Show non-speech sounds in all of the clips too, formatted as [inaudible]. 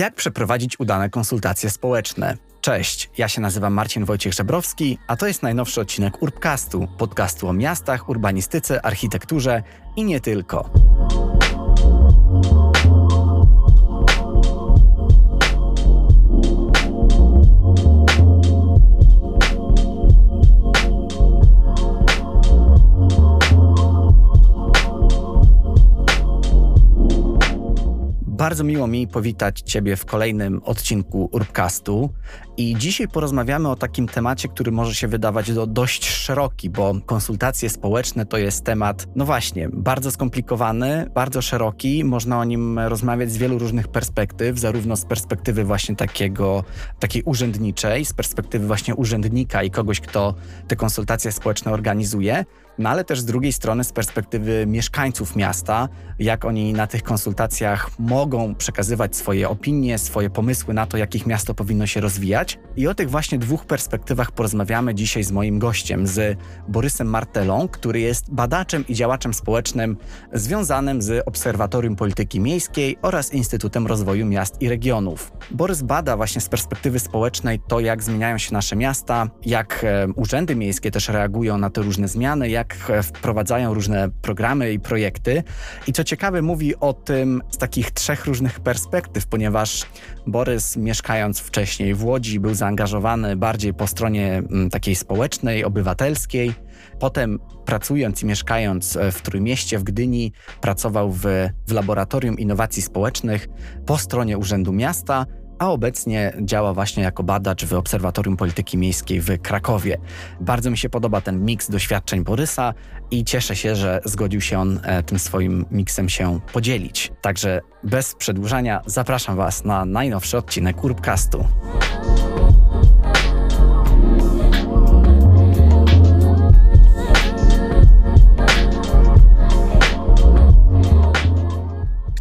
Jak przeprowadzić udane konsultacje społeczne? Cześć, ja się nazywam Marcin Wojciech Żebrowski, a to jest najnowszy odcinek Urbcastu, podcastu o miastach, urbanistyce, architekturze i nie tylko. Bardzo miło mi powitać Ciebie w kolejnym odcinku Urbcastu. I dzisiaj porozmawiamy o takim temacie, który może się wydawać do dość szeroki, bo konsultacje społeczne to jest temat, no właśnie, bardzo skomplikowany, bardzo szeroki. Można o nim rozmawiać z wielu różnych perspektyw, zarówno z perspektywy właśnie takiego, takiej urzędniczej, z perspektywy właśnie urzędnika i kogoś, kto te konsultacje społeczne organizuje, no ale też z drugiej strony z perspektywy mieszkańców miasta, jak oni na tych konsultacjach mogą przekazywać swoje opinie, swoje pomysły na to, jak ich miasto powinno się rozwijać. I o tych właśnie dwóch perspektywach porozmawiamy dzisiaj z moim gościem, z Borysem Martelą, który jest badaczem i działaczem społecznym związanym z Obserwatorium Polityki Miejskiej oraz Instytutem Rozwoju Miast i Regionów. Borys bada właśnie z perspektywy społecznej to, jak zmieniają się nasze miasta, jak e, urzędy miejskie też reagują na te różne zmiany, jak jak e, wprowadzają różne programy i projekty. I co ciekawe, mówi o tym z takich trzech różnych perspektyw, ponieważ Borys, mieszkając wcześniej w Łodzi, był zaangażowany bardziej po stronie mm, takiej społecznej, obywatelskiej. Potem pracując i mieszkając e, w Trójmieście, w Gdyni, pracował w, w Laboratorium Innowacji Społecznych po stronie Urzędu Miasta, a obecnie działa właśnie jako badacz w Obserwatorium Polityki Miejskiej w Krakowie. Bardzo mi się podoba ten miks doświadczeń Borysa i cieszę się, że zgodził się on e, tym swoim miksem się podzielić. Także bez przedłużania zapraszam Was na najnowszy odcinek Urbcastu.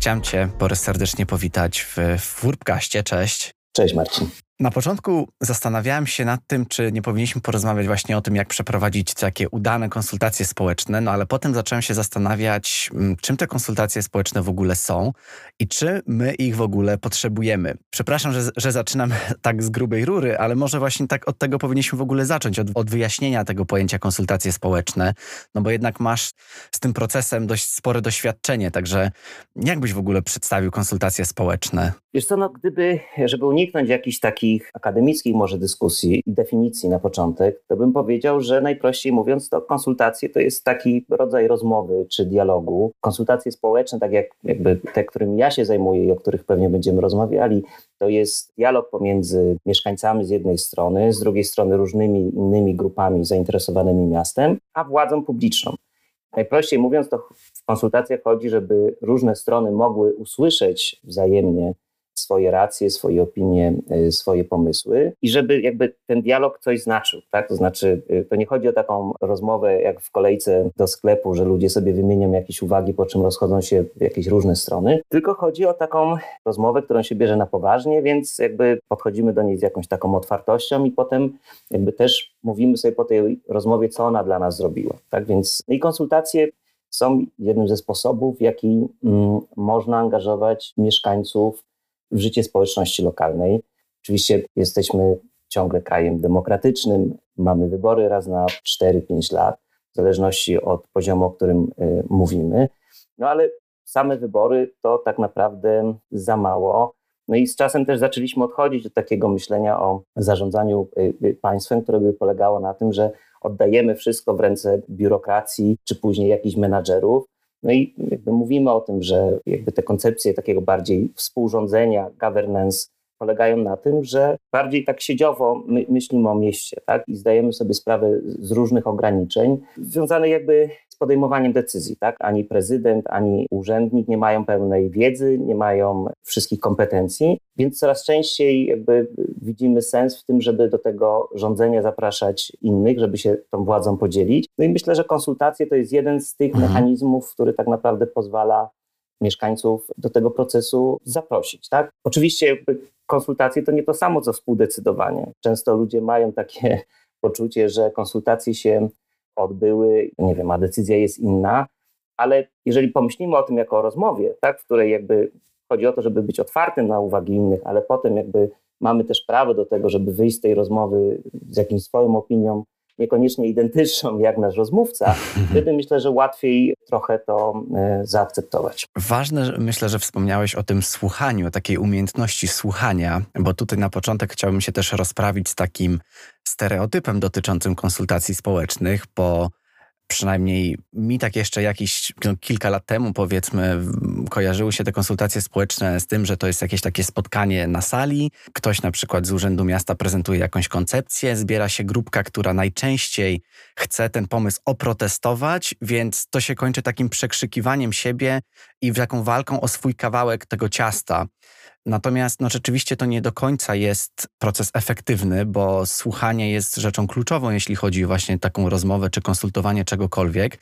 Chciałem Cię, Borys, serdecznie powitać w, w Urbcaście. Cześć. Cześć Marcin. Na początku zastanawiałem się nad tym, czy nie powinniśmy porozmawiać właśnie o tym, jak przeprowadzić takie udane konsultacje społeczne, no ale potem zacząłem się zastanawiać, mm, czym te konsultacje społeczne w ogóle są i czy my ich w ogóle potrzebujemy. Przepraszam, że, że zaczynam [laughs] tak z grubej rury, ale może właśnie tak od tego powinniśmy w ogóle zacząć, od, od wyjaśnienia tego pojęcia konsultacje społeczne, no bo jednak masz z tym procesem dość spore doświadczenie, także jak byś w ogóle przedstawił konsultacje społeczne? Wiesz co, no gdyby, żeby uniknąć jakichś takich akademickich może dyskusji i definicji na początek, to bym powiedział, że najprościej mówiąc to konsultacje to jest taki rodzaj rozmowy czy dialogu. Konsultacje społeczne, tak jak jakby te, którymi ja się zajmuję i o których pewnie będziemy rozmawiali, to jest dialog pomiędzy mieszkańcami z jednej strony, z drugiej strony różnymi innymi grupami zainteresowanymi miastem, a władzą publiczną. Najprościej mówiąc, to w konsultacjach chodzi, żeby różne strony mogły usłyszeć wzajemnie swoje racje, swoje opinie, y, swoje pomysły i żeby jakby ten dialog coś znaczył, tak? To znaczy, y, to nie chodzi o taką rozmowę jak w kolejce do sklepu, że ludzie sobie wymienią jakieś uwagi, po czym rozchodzą się w jakieś różne strony, tylko chodzi o taką rozmowę, którą się bierze na poważnie, więc jakby podchodzimy do niej z jakąś taką otwartością i potem jakby też mówimy sobie po tej rozmowie, co ona dla nas zrobiła, tak? Więc no i konsultacje są jednym ze sposobów, w jaki mm, można angażować mieszkańców w życie społeczności lokalnej. Oczywiście jesteśmy ciągle krajem demokratycznym, mamy wybory raz na 4-5 lat, w zależności od poziomu, o którym y, mówimy. No ale same wybory to tak naprawdę za mało. No i z czasem też zaczęliśmy odchodzić od takiego myślenia o zarządzaniu y, y, państwem, które by polegało na tym, że oddajemy wszystko w ręce biurokracji czy później jakichś menadżerów, no i jakby mówimy o tym, że jakby te koncepcje takiego bardziej współrządzenia, governance polegają na tym, że bardziej tak siedziowo my, myślimy o mieście, tak? I zdajemy sobie sprawę z różnych ograniczeń związanych jakby podejmowaniem decyzji, tak? Ani prezydent, ani urzędnik nie mają pełnej wiedzy, nie mają wszystkich kompetencji, więc coraz częściej jakby widzimy sens w tym, żeby do tego rządzenia zapraszać innych, żeby się tą władzą podzielić. No i myślę, że konsultacje to jest jeden z tych mhm. mechanizmów, który tak naprawdę pozwala mieszkańców do tego procesu zaprosić, tak? Oczywiście konsultacje to nie to samo, co współdecydowanie. Często ludzie mają takie [laughs] poczucie, że konsultacje się odbyły, nie wiem, a decyzja jest inna, ale jeżeli pomyślimy o tym jako o rozmowie, tak, w której jakby chodzi o to, żeby być otwartym na uwagi innych, ale potem jakby mamy też prawo do tego, żeby wyjść z tej rozmowy z jakimś swoją opinią, niekoniecznie identyczną jak nasz rozmówca, mhm. wtedy myślę, że łatwiej trochę to e, zaakceptować. Ważne, myślę, że wspomniałeś o tym słuchaniu, o takiej umiejętności słuchania, bo tutaj na początek chciałbym się też rozprawić z takim stereotypem dotyczącym konsultacji społecznych, bo przynajmniej mi tak jeszcze jakiś no, kilka lat temu, powiedzmy, kojarzyły się te konsultacje społeczne z tym, że to jest jakieś takie spotkanie na sali. Ktoś na przykład z Urzędu Miasta prezentuje jakąś koncepcję, zbiera się grupka, która najczęściej chce ten pomysł oprotestować, więc to się kończy takim przekrzykiwaniem siebie i taką walką o swój kawałek tego ciasta. Natomiast no, rzeczywiście to nie do końca jest proces efektywny, bo słuchanie jest rzeczą kluczową, jeśli chodzi o właśnie taką rozmowę czy konsultowanie czegokolwiek.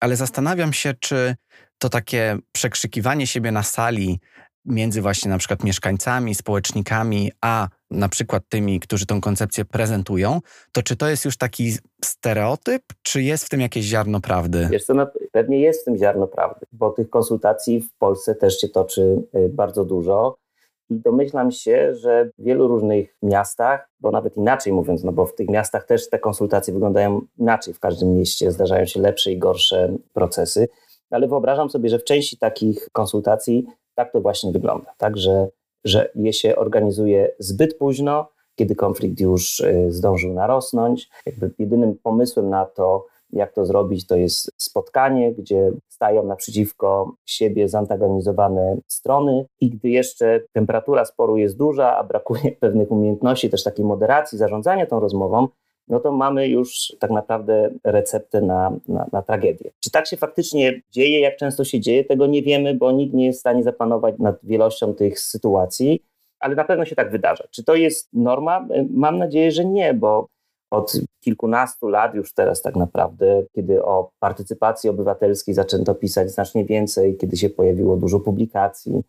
Ale zastanawiam się, czy to takie przekrzykiwanie siebie na sali między właśnie na przykład mieszkańcami, społecznikami, a na przykład tymi, którzy tą koncepcję prezentują, to czy to jest już taki stereotyp, czy jest w tym jakieś ziarno prawdy? Wiesz co, no, pewnie jest w tym ziarno prawdy, bo tych konsultacji w Polsce też się toczy y, bardzo dużo. I domyślam się, że w wielu różnych miastach, bo nawet inaczej mówiąc, no bo w tych miastach też te konsultacje wyglądają inaczej. W każdym mieście zdarzają się lepsze i gorsze procesy, ale wyobrażam sobie, że w części takich konsultacji tak to właśnie wygląda. Tak, że, że je się organizuje zbyt późno, kiedy konflikt już y, zdążył narosnąć. Jakby jedynym pomysłem na to, jak to zrobić, to jest spotkanie, gdzie stają naprzeciwko siebie zantagonizowane strony i gdy jeszcze temperatura sporu jest duża, a brakuje [laughs] pewnych umiejętności, też takiej moderacji, zarządzania tą rozmową, no to mamy już tak naprawdę receptę na, na, na, tragedię. Czy tak się faktycznie dzieje, jak często się dzieje, tego nie wiemy, bo nikt nie jest w stanie zapanować nad wielością tych sytuacji, ale na pewno się tak wydarza. Czy to jest norma? Mam nadzieję, że nie, bo od kilkunastu lat już teraz tak naprawdę, kiedy o partycypacji obywatelskiej zaczęto pisać znacznie więcej, kiedy się pojawiło dużo publikacji,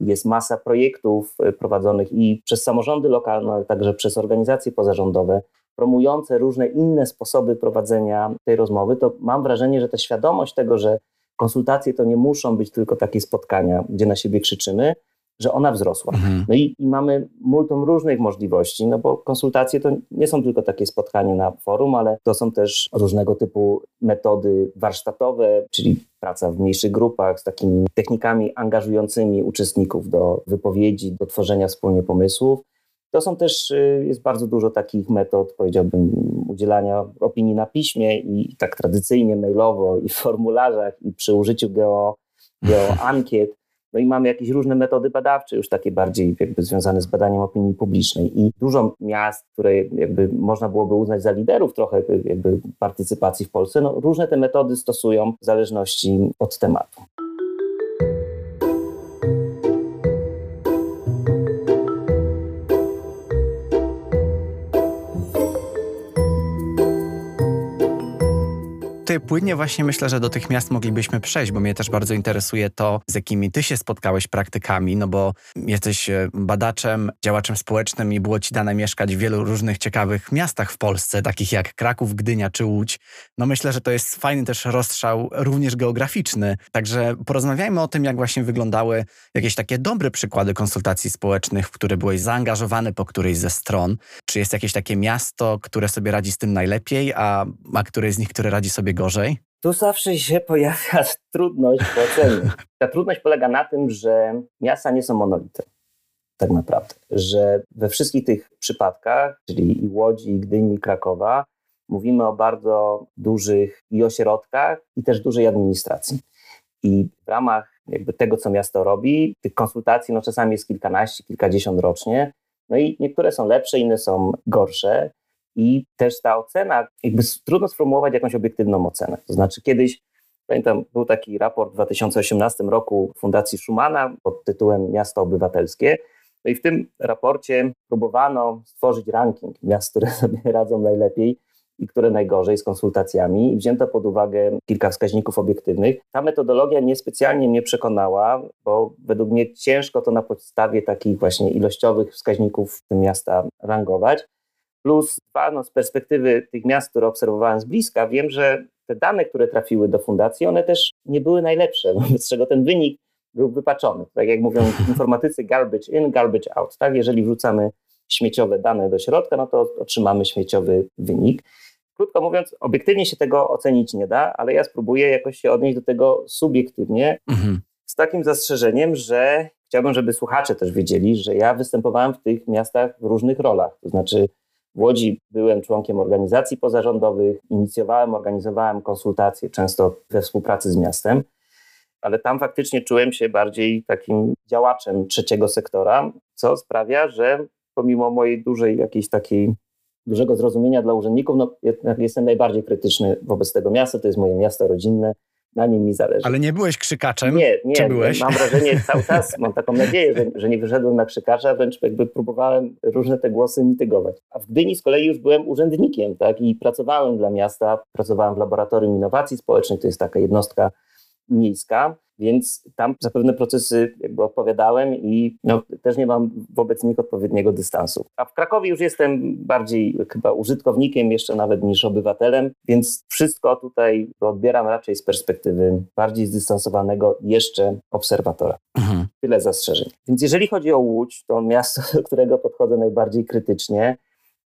jest masa projektów e, prowadzonych i przez samorządy lokalne, ale także przez organizacje pozarządowe, promujące różne inne sposoby prowadzenia tej rozmowy, to mam wrażenie, że ta świadomość tego, że konsultacje to nie muszą być tylko takie spotkania, gdzie na siebie krzyczymy, że ona wzrosła. Mhm. No i, i, mamy multum różnych możliwości, no bo konsultacje to nie są tylko takie spotkania na forum, ale to są też różnego typu metody warsztatowe, czyli praca w mniejszych grupach z takimi technikami angażującymi uczestników do wypowiedzi, do tworzenia wspólnie pomysłów. To są też, y, jest bardzo dużo takich metod, powiedziałbym, udzielania opinii na piśmie i tak tradycyjnie mailowo i w formularzach i przy użyciu geo, [laughs] geoankiet. No i mamy jakieś różne metody badawcze, już takie bardziej jakby związane z badaniem opinii publicznej. I dużo miast, które jakby można byłoby uznać za liderów trochę jakby partycypacji w Polsce, no różne te metody stosują w zależności od tematu. Tutaj płynnie właśnie myślę, że do tych miast moglibyśmy przejść, bo mnie też bardzo interesuje to, z jakimi ty się spotkałeś praktykami, no bo jesteś e, badaczem, działaczem społecznym i było ci dane mieszkać w wielu różnych ciekawych miastach w Polsce, takich jak Kraków, Gdynia czy Łódź. No myślę, że to jest fajny też rozstrzał, również geograficzny. Także porozmawiajmy o tym, jak właśnie wyglądały jakieś takie dobre przykłady konsultacji społecznych, w które byłeś zaangażowany po którejś ze stron. Czy jest jakieś takie miasto, które sobie radzi z tym najlepiej, a, a które z nich, które radzi sobie gorzej? Tu zawsze się pojawia [laughs] trudność w ocenie. Ta trudność polega na tym, że miasta nie są monolitem. Tak naprawdę. Że we wszystkich tych przypadkach, czyli i Łodzi, i Gdyni, i Krakowa, mówimy o bardzo dużych i ośrodkach, i też dużej administracji. I w ramach jakby tego, co miasto robi, tych konsultacji no czasami jest kilkanaście, kilkadziesiąt rocznie. No i niektóre są lepsze, inne są gorsze. I też ta ocena, jakby trudno sformułować jakąś obiektywną ocenę. To znaczy kiedyś, pamiętam, był taki raport w 2018 roku Fundacji Schumana pod tytułem Miasto Obywatelskie. No i w tym raporcie próbowano stworzyć ranking miast, które [laughs] sobie radzą najlepiej i które najgorzej z konsultacjami i wzięto pod uwagę kilka wskaźników obiektywnych. Ta metodologia niespecjalnie mnie przekonała, bo według mnie ciężko to na podstawie takich właśnie ilościowych wskaźników miasta rangować. Plus dwa, no z perspektywy tych miast, które obserwowałem z bliska, wiem, że te dane, które trafiły do fundacji, one też nie były najlepsze, [laughs] wobec czego ten wynik był wypaczony. Tak jak mówią [laughs] informatycy, garbage in, garbage out. Tak? Jeżeli wrzucamy śmieciowe dane do środka, no to otrzymamy śmieciowy wynik. Krótko mówiąc, obiektywnie się tego ocenić nie da, ale ja spróbuję jakoś się odnieść do tego subiektywnie, mhm. z takim zastrzeżeniem, że chciałbym, żeby słuchacze też wiedzieli, że ja występowałem w tych miastach w różnych rolach. To znaczy, w Łodzi byłem członkiem organizacji pozarządowych, inicjowałem, organizowałem konsultacje, często we współpracy z miastem, ale tam faktycznie czułem się bardziej takim działaczem trzeciego sektora, co sprawia, że pomimo mojej dużej jakiejś takiej dużego zrozumienia dla urzędników, no, jestem najbardziej krytyczny wobec tego miasta. To jest moje miasto rodzinne, na nim mi zależy. Ale nie byłeś krzykaczem? Nie, nie. Byłeś? Mam wrażenie cały czas, mam taką nadzieję, że, że nie wyszedłem na krzykacza, wręcz jakby próbowałem różne te głosy mitygować. A w Gdyni z kolei już byłem urzędnikiem, tak, i pracowałem dla miasta, pracowałem w Laboratorium Innowacji Społecznych, to jest taka jednostka miejska, więc tam za pewne procesy jakby odpowiadałem i no, też nie mam wobec nich odpowiedniego dystansu. A w Krakowie już jestem bardziej chyba użytkownikiem jeszcze nawet niż obywatelem, więc wszystko tutaj odbieram raczej z perspektywy bardziej zdystansowanego jeszcze obserwatora. Mhm. Tyle zastrzeżeń. Więc jeżeli chodzi o Łódź, to miasto, [laughs] do którego podchodzę najbardziej krytycznie,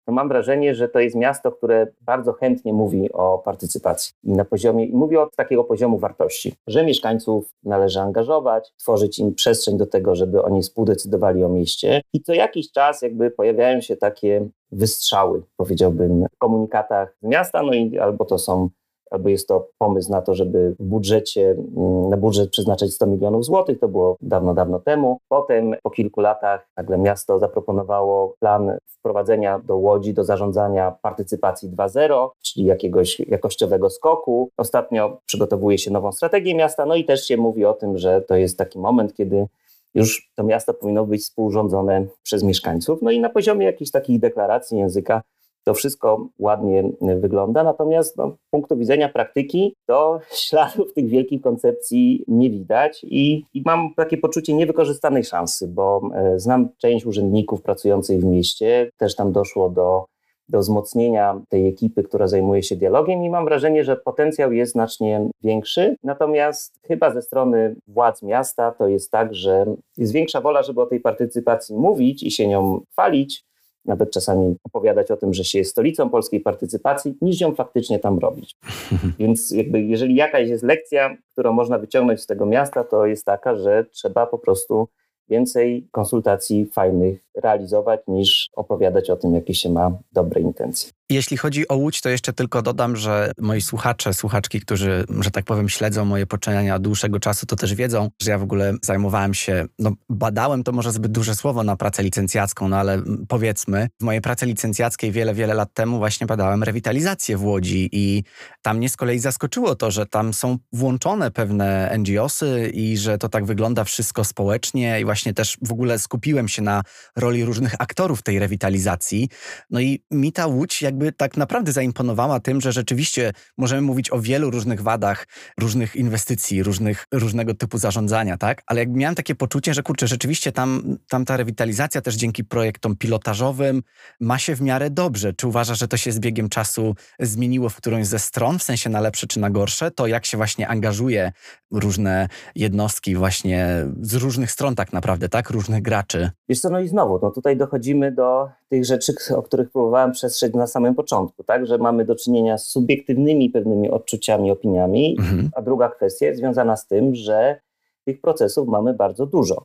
to mam wrażenie, że to jest miasto, które bardzo chętnie mówi o partycypacji i na poziomie, i mówi od takiego poziomu wartości, że mieszkańców należy angażować, tworzyć im przestrzeń do tego, żeby oni współdecydowali o mieście. I co jakiś czas jakby pojawiają się takie wystrzały, powiedziałbym, w komunikatach miasta, no i albo to są albo jest to pomysł na to, żeby w budżecie, mm, na budżet przeznaczyć 100 milionów złotych, to było dawno, dawno temu. Potem po kilku latach nagle miasto zaproponowało plan wprowadzenia do Łodzi, do zarządzania partycypacji 2.0, czyli jakiegoś jakościowego skoku. Ostatnio przygotowuje się nową strategię miasta, no i też się mówi o tym, że to jest taki moment, kiedy już to miasto powinno być współrządzone przez mieszkańców. No i na poziomie jakichś takich deklaracji języka to wszystko ładnie wygląda, natomiast no, z punktu widzenia praktyki to [laughs] śladów tych wielkich koncepcji nie widać i, i mam takie poczucie niewykorzystanej szansy, bo e, znam część urzędników pracujących w mieście, też tam doszło do do wzmocnienia tej ekipy, która zajmuje się dialogiem i mam wrażenie, że potencjał jest znacznie większy. Natomiast chyba ze strony władz miasta to jest tak, że jest większa wola, żeby o tej partycypacji mówić i się nią chwalić, nawet czasami opowiadać o tym, że się jest stolicą polskiej partycypacji, niż ją faktycznie tam robić. [laughs] Więc jakby jeżeli jakaś jest lekcja, którą można wyciągnąć z tego miasta, to jest taka, że trzeba po prostu więcej konsultacji fajnych realizować, niż opowiadać o tym, jakie się ma dobre intencje. Jeśli chodzi o Łódź, to jeszcze tylko dodam, że moi słuchacze, słuchaczki, którzy, że tak powiem, śledzą moje poczynania od dłuższego czasu, to też wiedzą, że ja w ogóle zajmowałem się, no badałem to może zbyt duże słowo na pracę licencjacką, no ale powiedzmy, w mojej pracy licencjackiej wiele, wiele lat temu właśnie badałem rewitalizację w Łodzi i tam mnie z kolei zaskoczyło to, że tam są włączone pewne NGOsy i że to tak wygląda wszystko społecznie i właśnie też w ogóle skupiłem się na roli różnych aktorów tej rewitalizacji. No i mi ta Łódź jakby tak naprawdę zaimponowała tym, że rzeczywiście możemy mówić o wielu różnych wadach, różnych inwestycji, różnych, różnego typu zarządzania, tak? Ale jakby miałem takie poczucie, że kurczę, rzeczywiście tam, tam ta rewitalizacja też dzięki projektom pilotażowym ma się w miarę dobrze. Czy uważasz, że to się z biegiem czasu zmieniło w którąś ze stron, w sensie na lepsze czy na gorsze? To jak się właśnie angażuje różne jednostki właśnie z różnych stron tak naprawdę, tak? Różnych graczy. Wiesz co, no i znowu, no tutaj dochodzimy do tych rzeczy, o których próbowałem przestrzec na samym początku, tak? Że mamy do czynienia z subiektywnymi pewnymi odczuciami, opiniami, mhm. a druga kwestia jest związana z tym, że tych procesów mamy bardzo dużo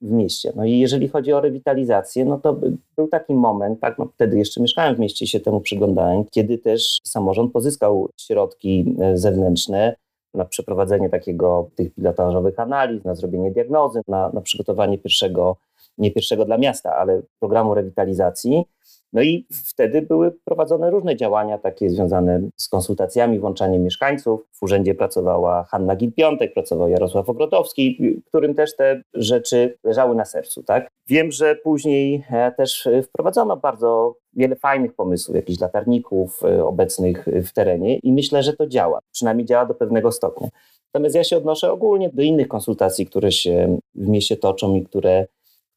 w mieście. No i jeżeli chodzi o rewitalizację, no to był taki moment, tak, no wtedy jeszcze mieszkałem w mieście i się temu przyglądałem, kiedy też samorząd pozyskał środki e, zewnętrzne na przeprowadzenie takiego tych pilotażowych analiz, na zrobienie diagnozy, na, na przygotowanie pierwszego, nie pierwszego dla miasta, ale programu rewitalizacji. No i wtedy były prowadzone różne działania takie związane z konsultacjami, włączaniem mieszkańców. W urzędzie pracowała Hanna Gil-Piątek, pracował Jarosław Ogrodowski, którym też te rzeczy leżały na sercu. Tak? Wiem, że później e, też wprowadzono bardzo wiele fajnych pomysłów, jakichś latarników e, obecnych w terenie i myślę, że to działa. Przynajmniej działa do pewnego stopnia. Natomiast ja się odnoszę ogólnie do innych konsultacji, które się w mieście toczą i które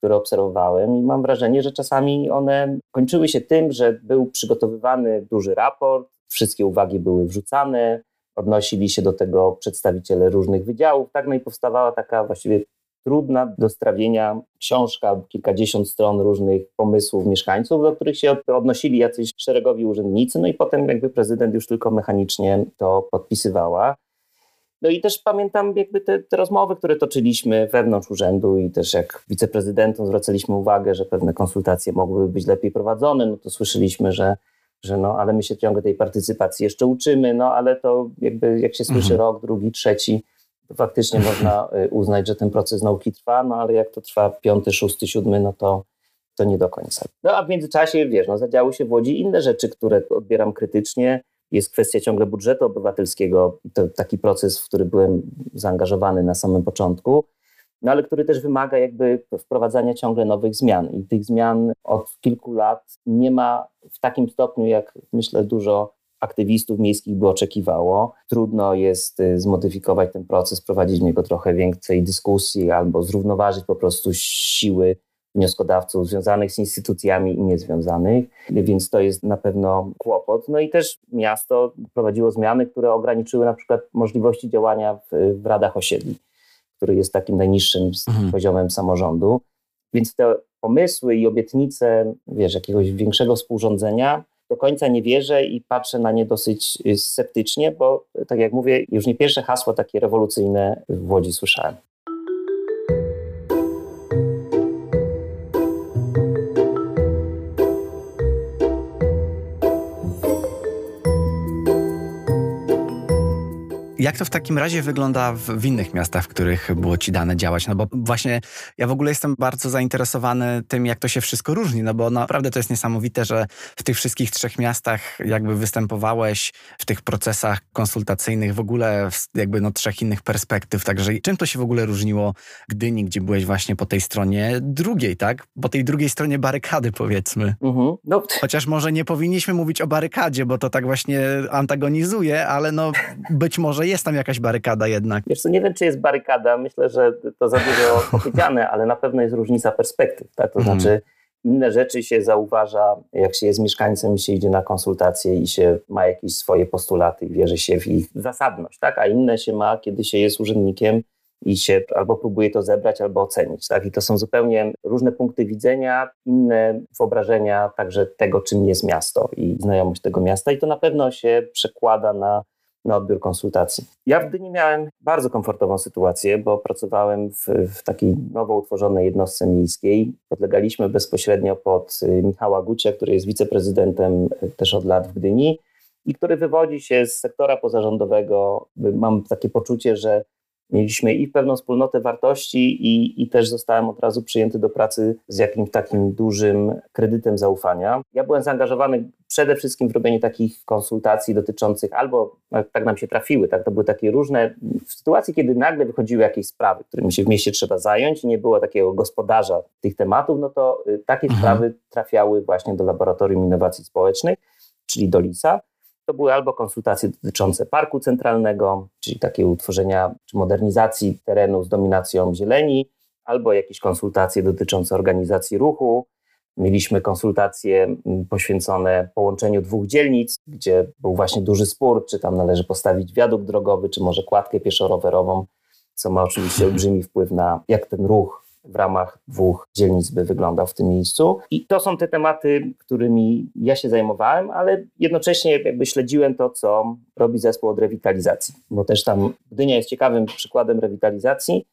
które obserwowałem i mam wrażenie, że czasami one kończyły się tym, że był przygotowywany duży raport, wszystkie uwagi były wrzucane, odnosili się do tego przedstawiciele różnych wydziałów, tak, no i powstawała taka właściwie trudna do strawienia książka, kilkadziesiąt stron różnych pomysłów mieszkańców, do których się odnosili jacyś szeregowi urzędnicy, no i potem jakby prezydent już tylko mechanicznie to podpisywała. No i też pamiętam jakby te, te, rozmowy, które toczyliśmy wewnątrz urzędu i też jak wiceprezydentom zwracaliśmy uwagę, że pewne konsultacje mogłyby być lepiej prowadzone, no to słyszeliśmy, że, że no, ale my się ciągle tej partycypacji jeszcze uczymy, no ale to jakby jak się słyszy mhm. rok, drugi, trzeci, to faktycznie można y, uznać, że ten proces nauki trwa, no ale jak to trwa piąty, szósty, siódmy, no to, to nie do końca. No a w międzyczasie, wiesz, no, zadziały się w Łodzi inne rzeczy, które odbieram krytycznie, jest kwestia ciągle budżetu obywatelskiego. To taki proces, w który byłem zaangażowany na samym początku, no ale który też wymaga jakby wprowadzania ciągle nowych zmian. I tych zmian od kilku lat nie ma w takim stopniu, jak myślę dużo aktywistów miejskich by oczekiwało. Trudno jest y, zmodyfikować ten proces, prowadzić w niego trochę więcej dyskusji albo zrównoważyć po prostu siły wnioskodawców związanych z instytucjami i niezwiązanych, więc to jest na pewno kłopot. No i też miasto prowadziło zmiany, które ograniczyły na przykład możliwości działania w, w radach osiedli, który jest takim najniższym mhm. poziomem samorządu. Więc te pomysły i obietnice, wiesz, jakiegoś większego współrządzenia do końca nie wierzę i patrzę na nie dosyć sceptycznie, bo tak jak mówię, już nie pierwsze hasło takie rewolucyjne w Łodzi słyszałem. Jak to w takim razie wygląda w, w, innych miastach, w których było ci dane działać? No bo właśnie ja w ogóle jestem bardzo zainteresowany tym, jak to się wszystko różni, no bo naprawdę to jest niesamowite, że w tych wszystkich trzech miastach jakby występowałeś w tych procesach konsultacyjnych w ogóle jakby no trzech innych perspektyw. Także czym to się w ogóle różniło Gdyni, gdzie byłeś właśnie po tej stronie drugiej, tak? Po tej drugiej stronie barykady powiedzmy. Mhm. No. Chociaż może nie powinniśmy mówić o barykadzie, bo to tak właśnie antagonizuje, ale no być może jest tam jakaś barykada jednak. Wiesz co, nie wiem, czy jest barykada. Myślę, że to za dużo [laughs] powiedziane, ale na pewno jest różnica perspektyw. Tak? To mhm. znaczy, inne rzeczy się zauważa, jak się jest mieszkańcem i się idzie na konsultacje i się ma jakieś swoje postulaty i wierzy się w ich zasadność, tak? a inne się ma, kiedy się jest urzędnikiem i się albo próbuje to zebrać, albo ocenić. Tak? I to są zupełnie różne punkty widzenia, inne wyobrażenia także tego, czym jest miasto i znajomość tego miasta. I to na pewno się przekłada na na odbiór konsultacji. Ja w Gdyni miałem bardzo komfortową sytuację, bo pracowałem w, w takiej nowo utworzonej jednostce miejskiej. Podlegaliśmy bezpośrednio pod y, Michała Gucia, który jest wiceprezydentem y, też od lat w Gdyni i który wywodzi się z sektora pozarządowego. Mam takie poczucie, że mieliśmy i pewną wspólnotę wartości i, i też zostałem od razu przyjęty do pracy z jakimś takim dużym kredytem zaufania. Ja byłem zaangażowany przede wszystkim w robienie takich konsultacji dotyczących albo no, tak nam się trafiły, tak, to były takie różne, w sytuacji, kiedy nagle wychodziły jakieś sprawy, którymi się w mieście trzeba zająć i nie było takiego gospodarza tych tematów, no to y, takie mhm. sprawy trafiały właśnie do Laboratorium Innowacji Społecznych, czyli do LISA to były albo konsultacje dotyczące parku centralnego, czyli takie utworzenia czy modernizacji terenu z dominacją zieleni, albo jakieś konsultacje dotyczące organizacji ruchu. Mieliśmy konsultacje poświęcone połączeniu dwóch dzielnic, gdzie był właśnie duży spór, czy tam należy postawić wiadukt drogowy, czy może kładkę pieszo-rowerową, co ma oczywiście [laughs] olbrzymi wpływ na jak ten ruch w ramach dwóch dzielnic by wyglądał w tym miejscu. I to są te tematy, którymi ja się zajmowałem, ale jednocześnie jakby śledziłem to, co robi zespół od rewitalizacji, bo też tam Gdynia jest ciekawym przykładem rewitalizacji,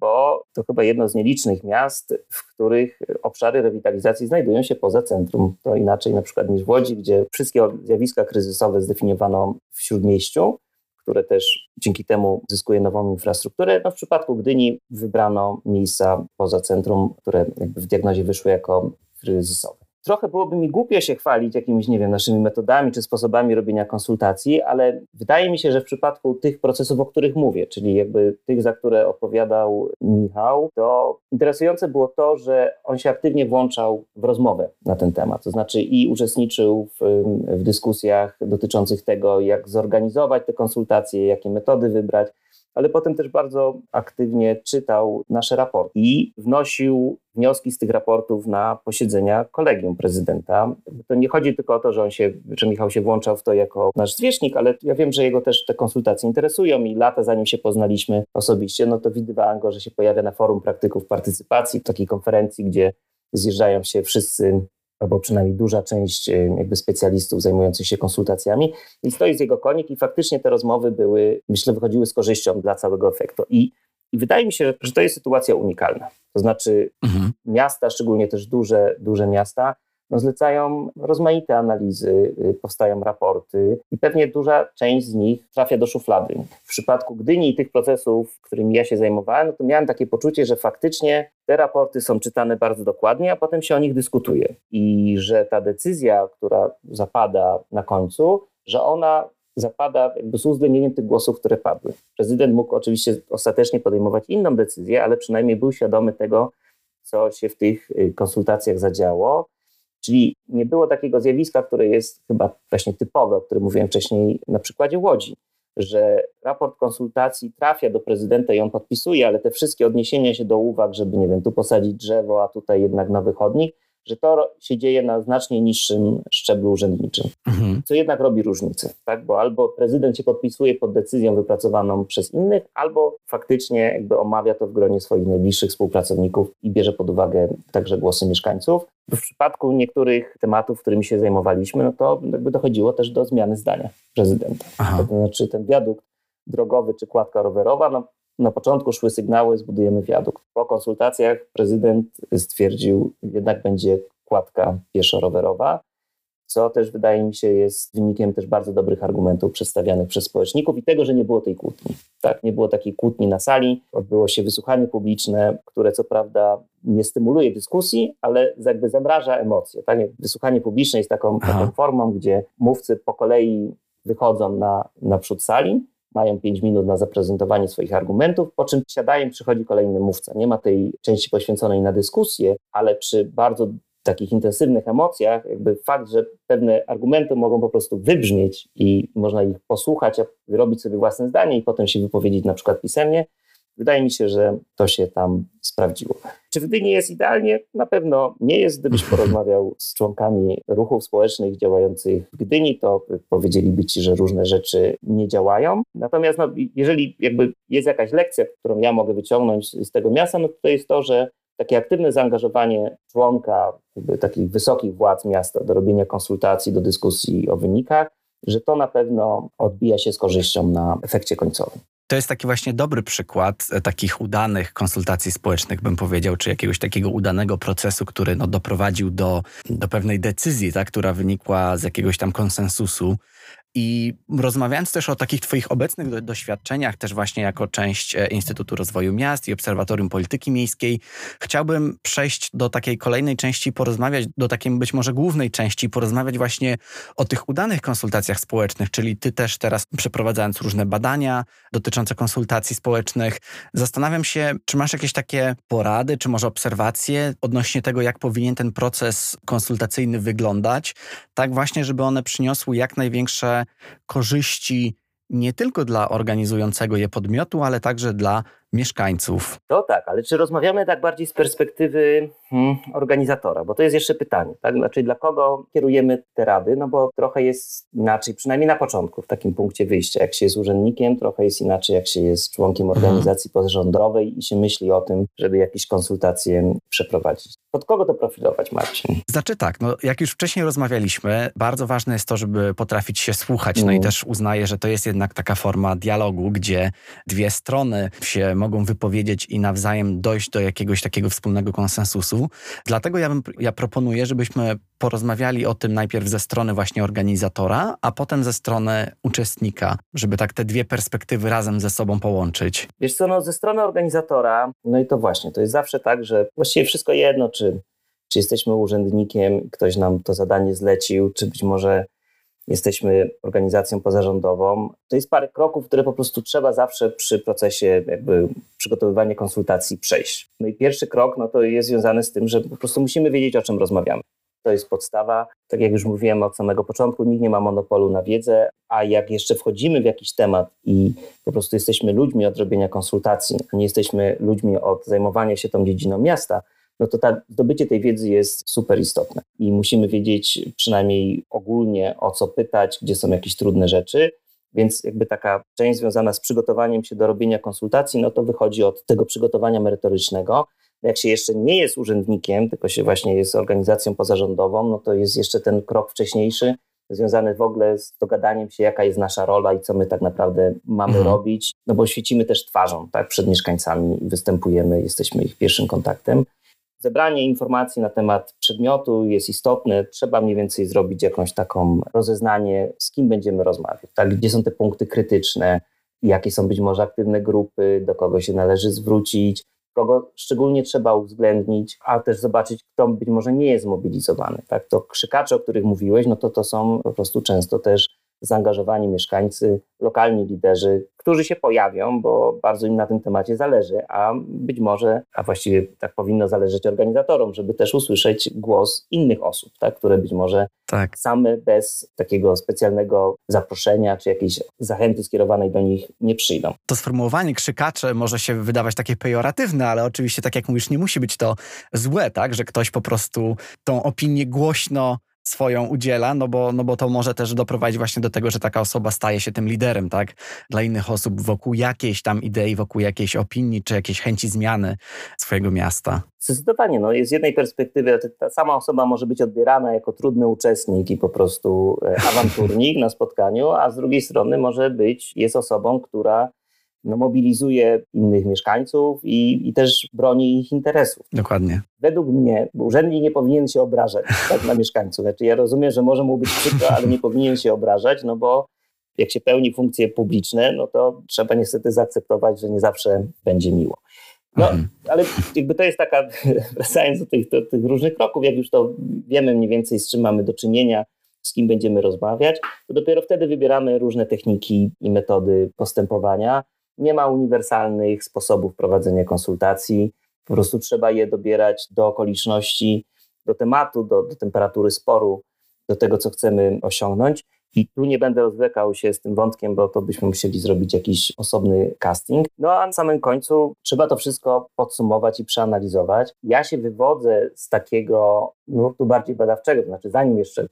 bo to chyba jedno z nielicznych miast, w których obszary rewitalizacji znajdują się poza centrum. To inaczej na przykład niż w Łodzi, gdzie wszystkie zjawiska kryzysowe zdefiniowano w śródmieściu, które też dzięki temu zyskuje nową infrastrukturę. No w przypadku Gdyni wybrano miejsca poza centrum, które w diagnozie wyszły jako kryzysowe trochę byłoby mi głupio się chwalić jakimiś, nie wiem, naszymi metodami czy sposobami robienia konsultacji, ale wydaje mi się, że w przypadku tych procesów, o których mówię, czyli jakby tych, za które odpowiadał Michał, to interesujące było to, że on się aktywnie włączał w rozmowę na ten temat. To znaczy i uczestniczył w, w dyskusjach dotyczących tego, jak zorganizować te konsultacje, jakie metody wybrać ale potem też bardzo aktywnie czytał nasze raporty i wnosił wnioski z tych raportów na posiedzenia kolegium prezydenta. To nie chodzi tylko o to, że on się, że Michał się włączał w to jako nasz zwierzchnik, ale ja wiem, że jego też te konsultacje interesują i lata zanim się poznaliśmy osobiście, no to widywałem go, że się pojawia na forum praktyków partycypacji, takiej konferencji, gdzie zjeżdżają się wszyscy albo przynajmniej duża część jakby specjalistów zajmujących się konsultacjami i stoi z jego konik i faktycznie te rozmowy były, myślę, wychodziły z korzyścią dla całego efektu. I, i wydaje mi się, że to jest sytuacja unikalna. To znaczy mhm. miasta, szczególnie też duże, duże miasta, no zlecają rozmaite analizy, y, powstają raporty i pewnie duża część z nich trafia do szuflady. W przypadku Gdyni i tych procesów, którymi ja się zajmowałem, no to miałem takie poczucie, że faktycznie te raporty są czytane bardzo dokładnie, a potem się o nich dyskutuje. I że ta decyzja, która zapada na końcu, że ona zapada jakby z uwzględnieniem tych głosów, które padły. Prezydent mógł oczywiście ostatecznie podejmować inną decyzję, ale przynajmniej był świadomy tego, co się w tych y, konsultacjach zadziało Czyli nie było takiego zjawiska, które jest chyba właśnie typowe, o którym mówiłem wcześniej na przykładzie Łodzi, że raport konsultacji trafia do prezydenta i on podpisuje, ale te wszystkie odniesienia się do uwag, żeby nie wiem, tu posadzić drzewo, a tutaj jednak nowy chodnik, że to się dzieje na znacznie niższym szczeblu urzędniczym, mhm. co jednak robi różnicę, tak? bo albo prezydent się podpisuje pod decyzją wypracowaną przez innych, albo faktycznie jakby omawia to w gronie swoich najbliższych współpracowników i bierze pod uwagę także głosy mieszkańców. W przypadku niektórych tematów, którymi się zajmowaliśmy, no to jakby dochodziło też do zmiany zdania prezydenta. Aha. To znaczy ten wiadukt drogowy czy kładka rowerowa, no na początku szły sygnały, zbudujemy wiadukt. Po konsultacjach prezydent stwierdził, jednak będzie kładka pieszo-rowerowa, co też wydaje mi się jest wynikiem też bardzo dobrych argumentów przedstawianych przez społeczników i tego, że nie było tej kłótni. Tak, nie było takiej kłótni na sali, odbyło się wysłuchanie publiczne, które co prawda nie stymuluje dyskusji, ale jakby zamraża emocje. Tak? Wysłuchanie publiczne jest taką, taką formą, gdzie mówcy po kolei wychodzą na, na przód sali, mają 5 minut na zaprezentowanie swoich argumentów, po czym siadają, przychodzi kolejny mówca. Nie ma tej części poświęconej na dyskusję, ale przy bardzo takich intensywnych emocjach, jakby fakt, że pewne argumenty mogą po prostu wybrzmieć i można ich posłuchać, a wyrobić sobie własne zdanie i potem się wypowiedzieć na przykład pisemnie, Wydaje mi się, że to się tam sprawdziło. Czy w Gdyni jest idealnie? Na pewno nie jest. Gdybyś [laughs] porozmawiał z członkami ruchów społecznych działających w Gdyni, to powiedzieliby ci, że różne rzeczy nie działają. Natomiast no, jeżeli jakby jest jakaś lekcja, którą ja mogę wyciągnąć z tego miasta, no to jest to, że takie aktywne zaangażowanie członka takich wysokich władz miasta do robienia konsultacji, do dyskusji o wynikach, że to na pewno odbija się z korzyścią na efekcie końcowym. To jest taki właśnie dobry przykład e, takich udanych konsultacji społecznych, bym powiedział, czy jakiegoś takiego udanego procesu, który no, doprowadził do, do pewnej decyzji, tak, która wynikła z jakiegoś tam konsensusu. I rozmawiając też o takich Twoich obecnych doświadczeniach, też właśnie jako część e, Instytutu Rozwoju Miast i Obserwatorium Polityki Miejskiej, chciałbym przejść do takiej kolejnej części porozmawiać, do takiej być może głównej części, porozmawiać właśnie o tych udanych konsultacjach społecznych, czyli Ty też teraz przeprowadzając różne badania dotyczące konsultacji społecznych, zastanawiam się, czy masz jakieś takie porady, czy może obserwacje odnośnie tego, jak powinien ten proces konsultacyjny wyglądać, tak właśnie, żeby one przyniosły jak największe korzyści nie tylko dla organizującego je podmiotu, ale także dla mieszkańców. To tak, ale czy rozmawiamy tak bardziej z perspektywy hmm, organizatora? Bo to jest jeszcze pytanie, tak? Znaczy dla kogo kierujemy te rady? No bo trochę jest inaczej, przynajmniej na początku, w takim punkcie wyjścia. Jak się jest urzędnikiem, trochę jest inaczej, jak się jest członkiem mhm. organizacji hmm. pozarządowej i się myśli o tym, żeby jakieś konsultacje przeprowadzić. Pod kogo to profilować, Marcin? Znaczy tak, no jak już wcześniej rozmawialiśmy, bardzo ważne jest to, żeby potrafić się słuchać. No i mhm. też uznaję, że to jest jednak taka forma dialogu, gdzie dwie strony się mogą wypowiedzieć i nawzajem dojść do jakiegoś takiego wspólnego konsensusu. Dlatego ja, bym, ja proponuję, żebyśmy porozmawiali o tym najpierw ze strony właśnie organizatora, a potem ze strony uczestnika, żeby tak te dwie perspektywy razem ze sobą połączyć. Wiesz co, no ze strony organizatora, no i to właśnie, to jest zawsze tak, że właściwie wszystko jedno, czy, czy jesteśmy urzędnikiem, ktoś nam to zadanie zlecił, czy być może jesteśmy organizacją pozarządową. To jest parę kroków, które po prostu trzeba zawsze przy procesie jakby przygotowywania konsultacji przejść. No i pierwszy krok no to jest związany z tym, że po prostu musimy wiedzieć, o czym rozmawiamy. to jest podstawa. Tak jak już mówiłem od samego początku, nikt nie ma monopolu na wiedzę, a jak jeszcze wchodzimy w jakiś temat i po prostu jesteśmy ludźmi od robienia konsultacji, nie jesteśmy ludźmi od zajmowania się tą dziedziną miasta, no to ta, zdobycie tej wiedzy jest super istotne. I musimy wiedzieć przynajmniej ogólnie o co pytać, gdzie są jakieś trudne rzeczy. Więc jakby taka część związana z przygotowaniem się do robienia konsultacji, no to wychodzi od tego przygotowania merytorycznego. Jak się jeszcze nie jest urzędnikiem, tylko się właśnie jest organizacją pozarządową, no to jest jeszcze ten krok wcześniejszy, związany w ogóle z dogadaniem się, jaka jest nasza rola i co my tak naprawdę mamy mhm. robić, no bo świecimy też twarzą, tak, przed mieszkańcami, występujemy, jesteśmy ich pierwszym kontaktem zebranie informacji na temat przedmiotu jest istotne. Trzeba mniej więcej zrobić jakąś taką rozeznanie, z kim będziemy rozmawiać, tak? gdzie są te punkty krytyczne, jakie są być może aktywne grupy, do kogo się należy zwrócić, kogo szczególnie trzeba uwzględnić, a też zobaczyć, kto być może nie jest zmobilizowany. Tak? To krzykacze, o których mówiłeś, no to to są po prostu często też zaangażowani mieszkańcy, lokalni liderzy, którzy się pojawią, bo bardzo im na tym temacie zależy, a być może, a właściwie tak powinno zależeć organizatorom, żeby też usłyszeć głos innych osób, tak, które być może tak. same bez takiego specjalnego zaproszenia czy jakiejś zachęty skierowanej do nich nie przyjdą. To sformułowanie krzykacze może się wydawać takie pejoratywne, ale oczywiście, tak jak mówisz, nie musi być to złe, tak, że ktoś po prostu tą opinię głośno swoją udziela, no bo, no bo to może też doprowadzić właśnie do tego, że taka osoba staje się tym liderem, tak? Dla innych osób wokół jakiejś tam idei, wokół jakiejś opinii, czy jakiejś chęci zmiany swojego miasta. Zdecydowanie, no z jednej perspektywy ta sama osoba może być odbierana jako trudny uczestnik i po prostu e, awanturnik na spotkaniu, a z drugiej strony może być, jest osobą, która no, mobilizuje innych mieszkańców i, i też broni ich interesów. Dokładnie. Według mnie urzędnik nie powinien się obrażać tak, na mieszkańców. Znaczy, ja rozumiem, że może mu być przykro, ale nie powinien się obrażać, no bo jak się pełni funkcje publiczne, no to trzeba niestety zaakceptować, że nie zawsze będzie miło. No, mhm. ale jakby to jest taka, [laughs] wracając do tych, do tych różnych kroków, jak już to wiemy mniej więcej, z czym mamy do czynienia, z kim będziemy rozmawiać, to dopiero wtedy wybieramy różne techniki i metody postępowania. Nie ma uniwersalnych sposobów prowadzenia konsultacji, po prostu trzeba je dobierać do okoliczności, do tematu, do, do temperatury sporu, do tego, co chcemy osiągnąć. I tu nie będę rozwlekał się z tym wątkiem, bo to byśmy musieli zrobić jakiś osobny casting. No a na samym końcu trzeba to wszystko podsumować i przeanalizować. Ja się wywodzę z takiego nurtu bardziej badawczego, to znaczy zanim jeszcze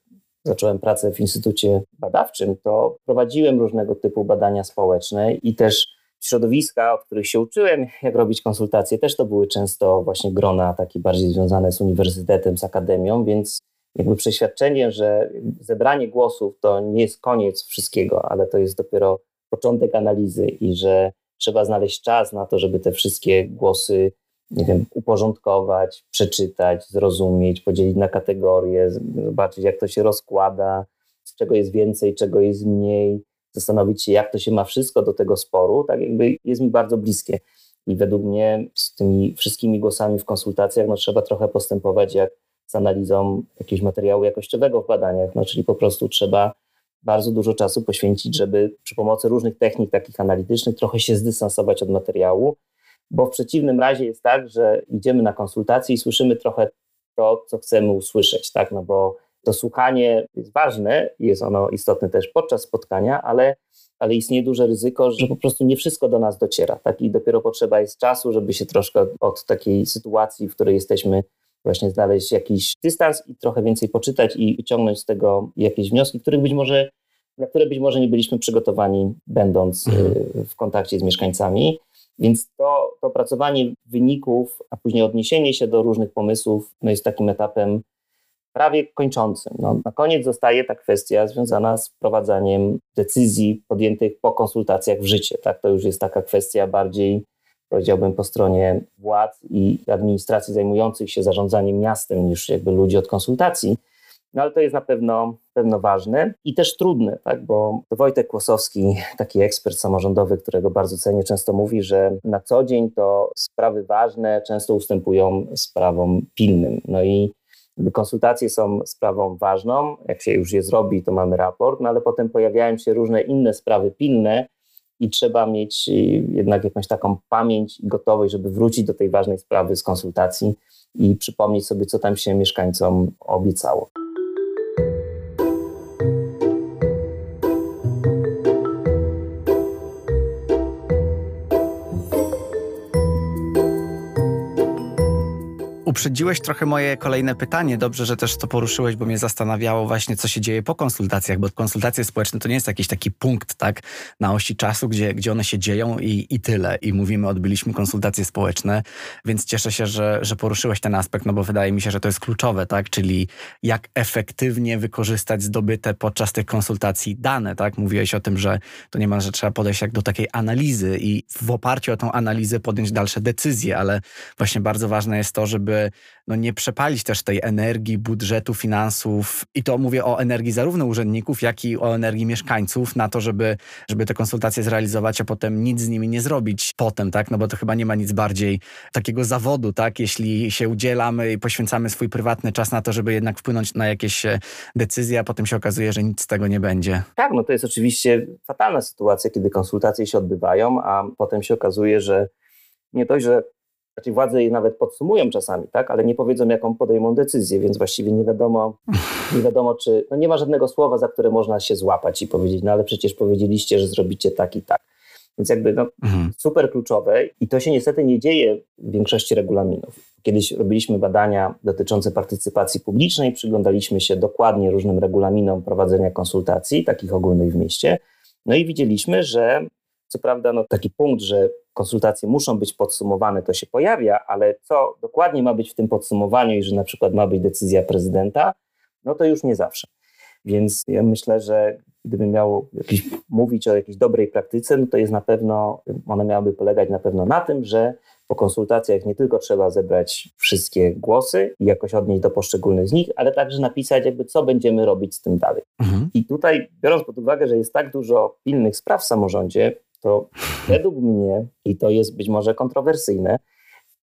zacząłem pracę w Instytucie Badawczym, to prowadziłem różnego typu badania społeczne i też środowiska, od których się uczyłem, jak robić konsultacje, też to były często właśnie grona takie bardziej związane z uniwersytetem, z akademią, więc jakby przeświadczenie, że zebranie głosów to nie jest koniec wszystkiego, ale to jest dopiero początek analizy i że trzeba znaleźć czas na to, żeby te wszystkie głosy, nie wiem, uporządkować, przeczytać, zrozumieć, podzielić na kategorie, zobaczyć, jak to się rozkłada, z czego jest więcej, czego jest mniej, zastanowić się, jak to się ma wszystko do tego sporu, tak jakby jest mi bardzo bliskie. I według mnie z tymi wszystkimi głosami w konsultacjach no, trzeba trochę postępować jak z analizą jakiegoś materiału jakościowego w badaniach, no, czyli po prostu trzeba bardzo dużo czasu poświęcić, żeby przy pomocy różnych technik takich analitycznych trochę się zdystansować od materiału, bo w przeciwnym razie jest tak, że idziemy na konsultacje i słyszymy trochę to, co chcemy usłyszeć, tak, no bo to słuchanie jest ważne, jest ono istotne też podczas spotkania, ale, ale istnieje duże ryzyko, że po prostu nie wszystko do nas dociera. Tak? I dopiero potrzeba jest czasu, żeby się troszkę od takiej sytuacji, w której jesteśmy, właśnie znaleźć jakiś dystans i trochę więcej poczytać i wyciągnąć z tego jakieś wnioski, których być może, na które być może nie byliśmy przygotowani, będąc mhm. Y, w kontakcie z mieszkańcami. Więc to, to opracowanie wyników, a później odniesienie się do różnych pomysłów no jest takim etapem prawie kończącym. No, na koniec zostaje ta kwestia związana z wprowadzaniem decyzji podjętych po konsultacjach w życie. Tak? To już jest taka kwestia bardziej, powiedziałbym, po stronie władz i administracji zajmujących się zarządzaniem miastem niż jakby ludzi od konsultacji. No ale to jest na pewno, pewno ważne i też trudne, tak? bo Wojtek Kłosowski, taki ekspert samorządowy, którego bardzo cenię, często mówi, że na co dzień to sprawy ważne często ustępują sprawom pilnym. No i Konsultacje są sprawą ważną. Jak się już je zrobi, to mamy raport, no ale potem pojawiają się różne inne sprawy pilne i trzeba mieć y, jednak jakąś taką pamięć i gotowość, żeby wrócić do tej ważnej sprawy z konsultacji i przypomnieć sobie, co tam się mieszkańcom obiecało. Uprzedziłeś trochę moje kolejne pytanie. Dobrze, że też to poruszyłeś, bo mnie zastanawiało właśnie, co się dzieje po konsultacjach, bo konsultacje społeczne to nie jest jakiś taki punkt, tak, na osi czasu, gdzie, gdzie one się dzieją i, i tyle. I mówimy, odbyliśmy konsultacje społeczne, więc cieszę się, że, że poruszyłeś ten aspekt, no bo wydaje mi się, że to jest kluczowe, tak, czyli jak efektywnie wykorzystać zdobyte podczas tych konsultacji dane, tak. Mówiłeś o tym, że to nie ma, że trzeba podejść jak do takiej analizy i w oparciu o tą analizę podjąć dalsze decyzje, ale właśnie bardzo ważne jest to, żeby no nie przepalić też tej energii, budżetu, finansów i to mówię o energii zarówno urzędników, jak i o energii mieszkańców na to, żeby, żeby te konsultacje zrealizować, a potem nic z nimi nie zrobić potem, tak? No bo to chyba nie ma nic bardziej takiego zawodu, tak? Jeśli się udzielamy i poświęcamy swój prywatny czas na to, żeby jednak wpłynąć na jakieś e, decyzje, a potem się okazuje, że nic z tego nie będzie. Tak, no to jest oczywiście fatalna sytuacja, kiedy konsultacje się odbywają, a potem się okazuje, że nie dość, że znaczy władze je nawet podsumują czasami, tak, ale nie powiedzą, jaką podejmą decyzję, więc właściwie nie wiadomo, nie wiadomo, czy no nie ma żadnego słowa, za które można się złapać i powiedzieć, no ale przecież powiedzieliście, że zrobicie tak i tak. Więc jakby no, mhm. super kluczowe i to się niestety nie dzieje w większości regulaminów. Kiedyś robiliśmy badania dotyczące partycypacji publicznej, przyglądaliśmy się dokładnie różnym regulaminom prowadzenia konsultacji, takich ogólnych w mieście, no i widzieliśmy, że co prawda no, taki punkt, że konsultacje muszą być podsumowane, to się pojawia, ale co dokładnie ma być w tym podsumowaniu i że na przykład ma być decyzja prezydenta, no to już nie zawsze. Więc ja myślę, że gdybym miał jakiś, mówić o jakiejś dobrej praktyce, no to jest na pewno, ona miałaby polegać na pewno na tym, że po konsultacjach nie tylko trzeba zebrać wszystkie głosy i jakoś odnieść do poszczególnych z nich, ale także napisać jakby co będziemy robić z tym dalej. Mhm. I tutaj biorąc pod uwagę, że jest tak dużo pilnych spraw w samorządzie, to według mnie, i to jest być może kontrowersyjne,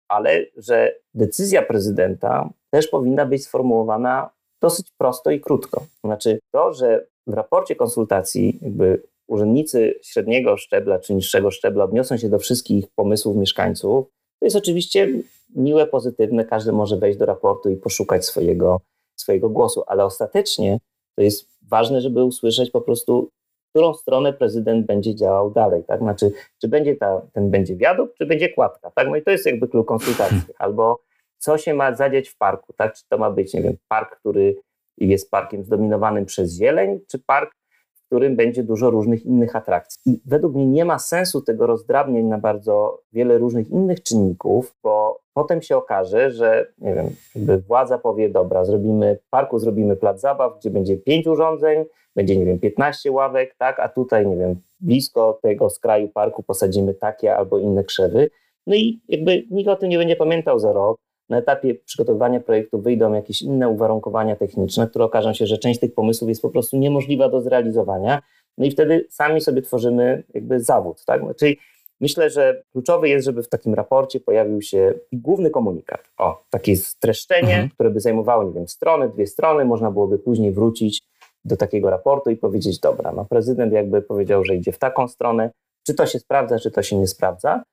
ale że decyzja prezydenta też powinna być sformułowana dosyć prosto i krótko. Znaczy to, że w raporcie konsultacji jakby urzędnicy średniego szczebla czy niższego szczebla odniosą się do wszystkich pomysłów mieszkańców, to jest oczywiście miłe, pozytywne, każdy może wejść do raportu i poszukać swojego, swojego głosu, ale ostatecznie to jest ważne, żeby usłyszeć po prostu którą stronę prezydent będzie działał dalej, tak? Znaczy, czy będzie ta, ten będzie wiadukt, czy będzie kładka, tak? No i to jest jakby klucz konsultacji. [laughs] Albo co się ma zadziać w parku, tak? Czy to ma być, nie wiem, park, który jest parkiem zdominowanym przez zieleń, czy park, którym będzie dużo różnych innych atrakcji. I według mnie nie ma sensu tego rozdrabniać na bardzo wiele różnych innych czynników, bo potem się okaże, że nie wiem, władza powie, dobra, zrobimy w parku, zrobimy plac zabaw, gdzie będzie pięć urządzeń, będzie, nie wiem, 15 ławek, tak, a tutaj, nie wiem, blisko tego skraju parku posadzimy takie albo inne krzewy. No i jakby nikt o tym nie będzie pamiętał za rok. Na etapie przygotowywania projektu wyjdą jakieś inne uwarunkowania techniczne, które okażą się, że część tych pomysłów jest po prostu niemożliwa do zrealizowania. No i wtedy sami sobie tworzymy jakby zawód, tak? Czyli myślę, że kluczowe jest, żeby w takim raporcie pojawił się główny komunikat. O, takie streszczenie, mhm. które by zajmowało, nie wiem, strony, dwie strony, można byłoby później wrócić do takiego raportu i powiedzieć, dobra, no prezydent jakby powiedział, że idzie w taką stronę, czy to się sprawdza, czy to się nie sprawdza.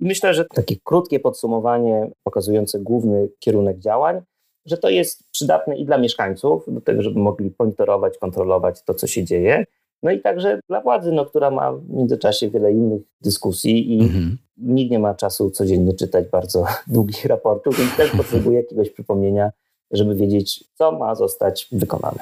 Myślę, że takie krótkie podsumowanie pokazujące główny kierunek działań, że to jest przydatne i dla mieszkańców, do tego, żeby mogli monitorować, kontrolować to, co się dzieje, no i także dla władzy, no, która ma w międzyczasie wiele innych dyskusji i mhm. nikt nie ma czasu codziennie czytać bardzo [laughs] długich raportów, więc też potrzebuje jakiegoś przypomnienia, żeby wiedzieć, co ma zostać wykonane.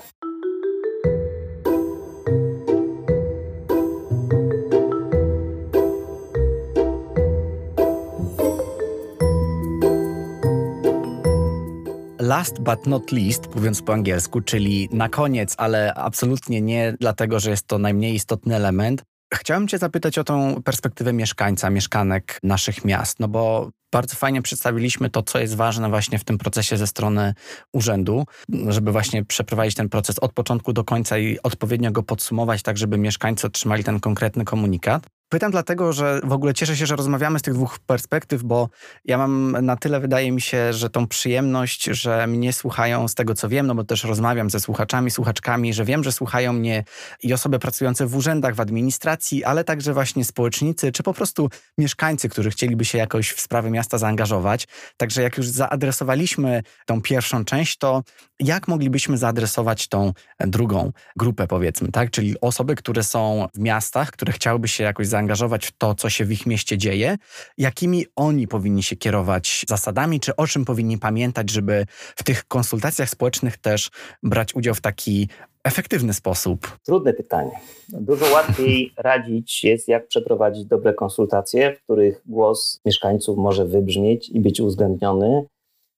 Last but not least, mówiąc po angielsku, czyli na koniec, ale absolutnie nie dlatego, że jest to najmniej istotny element. Chciałem Cię zapytać o tą perspektywę mieszkańca, mieszkanek naszych miast, no bo bardzo fajnie przedstawiliśmy to, co jest ważne właśnie w tym procesie ze strony urzędu, żeby właśnie przeprowadzić ten proces od początku do końca i odpowiednio go podsumować, tak żeby mieszkańcy otrzymali ten konkretny komunikat. Pytam dlatego, że w ogóle cieszę się, że rozmawiamy z tych dwóch perspektyw, bo ja mam na tyle, wydaje mi się, że tą przyjemność, że mnie słuchają z tego, co wiem, no bo też rozmawiam ze słuchaczami, słuchaczkami, że wiem, że słuchają mnie i osoby pracujące w urzędach, w administracji, ale także właśnie społecznicy, czy po prostu mieszkańcy, którzy chcieliby się jakoś w sprawy miasta zaangażować. Także jak już zaadresowaliśmy tą pierwszą część, to jak moglibyśmy zaadresować tą drugą grupę, powiedzmy, tak? Czyli osoby, które są w miastach, które chciałyby się jakoś zaangażować w to, co się w ich mieście dzieje, jakimi oni powinni się kierować zasadami, czy o czym powinni pamiętać, żeby w tych konsultacjach społecznych też brać udział w taki efektywny sposób? Trudne pytanie. Dużo łatwiej [laughs] radzić jest, jak przeprowadzić dobre konsultacje, w których głos mieszkańców może wybrzmieć i być uwzględniony,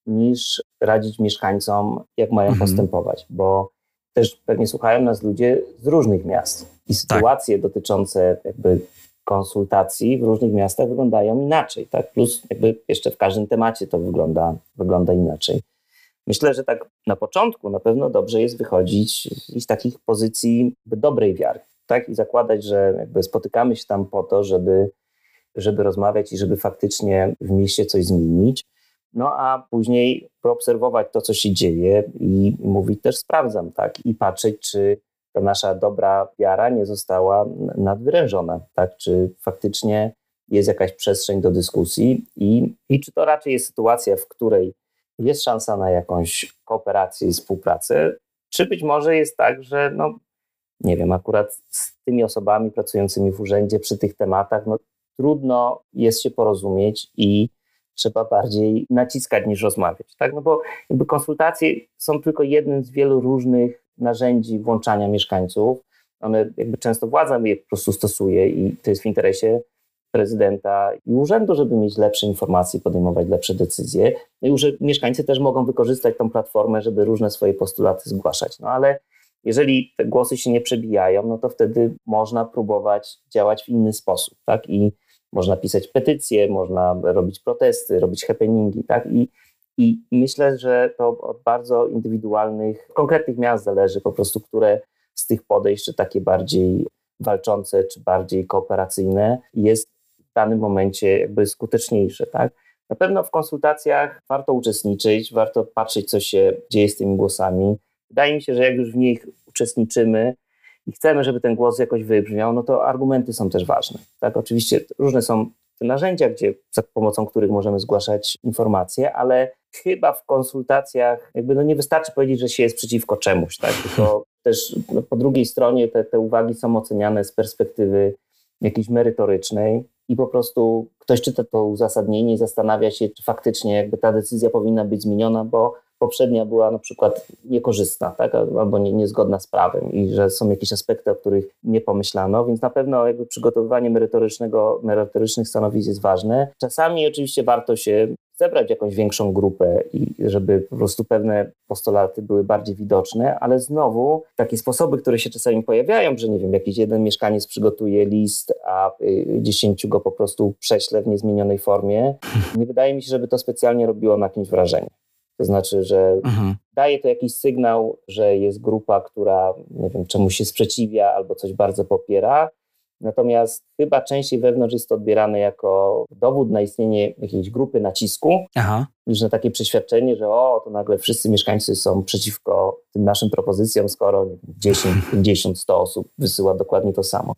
niż radzić mieszkańcom, jak mają mhm. postępować, bo też pewnie słuchają nas ludzie z różnych miast i tak. sytuacje tak. dotyczące jakby konsultacji w różnych miastach wyglądają inaczej, tak? Plus jakby jeszcze w każdym temacie to wygląda, wygląda inaczej. Myślę, że tak na początku na pewno dobrze jest wychodzić z takich pozycji dobrej wiary, tak? I zakładać, że jakby spotykamy się tam po to, żeby, żeby rozmawiać i żeby faktycznie w mieście coś zmienić. No a później poobserwować to, co się dzieje i mówić też sprawdzam, tak? I patrzeć, czy ta nasza dobra wiara nie została nadwyrężona, tak? Czy faktycznie jest jakaś przestrzeń do dyskusji i, i czy to raczej jest sytuacja, w której jest szansa na jakąś kooperację i współpracę, czy być może jest tak, że no, nie wiem, akurat z tymi osobami pracującymi w urzędzie przy tych tematach, no, trudno jest się porozumieć i trzeba bardziej naciskać niż rozmawiać, tak? No bo jakby konsultacje są tylko jednym z wielu różnych narzędzi włączania mieszkańców. One jakby często władza je po prostu stosuje i to jest w interesie prezydenta i urzędu, żeby mieć lepsze informacje, podejmować lepsze decyzje. No i że mieszkańcy też mogą wykorzystać tą platformę, żeby różne swoje postulaty zgłaszać. No ale jeżeli te głosy się nie przebijają, no to wtedy można próbować działać w inny sposób, tak? I można pisać petycje, można robić protesty, robić happeningi, tak? I, I myślę, że to od bardzo indywidualnych, konkretnych miast zależy po prostu, które z tych podejść, czy takie bardziej walczące, czy bardziej kooperacyjne, jest w danym momencie jakby skuteczniejsze, tak? Na pewno w konsultacjach warto uczestniczyć, warto patrzeć, co się dzieje z tymi głosami. Wydaje mi się, że jak już w nich uczestniczymy, i chcemy, żeby ten głos jakoś wybrzmiał, no to argumenty są też ważne. Tak, oczywiście różne są te narzędzia, gdzie, za pomocą których możemy zgłaszać informacje, ale chyba w konsultacjach jakby no nie wystarczy powiedzieć, że się jest przeciwko czemuś, tak? Tylko [laughs] też no po drugiej stronie te, te uwagi są oceniane z perspektywy jakiejś merytorycznej i po prostu ktoś czyta to uzasadnienie i zastanawia się, czy faktycznie jakby ta decyzja powinna być zmieniona, bo poprzednia była na przykład niekorzystna, tak? albo nie, niezgodna z prawem i że są jakieś aspekty, o których nie pomyślano, więc na pewno jakby przygotowywanie merytorycznego, merytorycznych stanowisk jest ważne. Czasami oczywiście warto się zebrać jakąś większą grupę i żeby po prostu pewne postulaty były bardziej widoczne, ale znowu takie sposoby, które się czasami pojawiają, że nie wiem, jakiś jeden mieszkaniec przygotuje list, a y, dziesięciu go po prostu prześle w niezmienionej formie, nie wydaje mi się, żeby to specjalnie robiło na kimś wrażenie. To znaczy, że mhm. daje to jakiś sygnał, że jest grupa, która nie wiem, czemuś się sprzeciwia albo coś bardzo popiera. Natomiast chyba częściej wewnątrz jest to odbierane jako dowód na istnienie jakiejś grupy nacisku, Aha. niż na takie przeświadczenie, że o, to nagle wszyscy mieszkańcy są przeciwko tym naszym propozycjom, skoro 10, 50, 100 osób wysyła dokładnie to samo.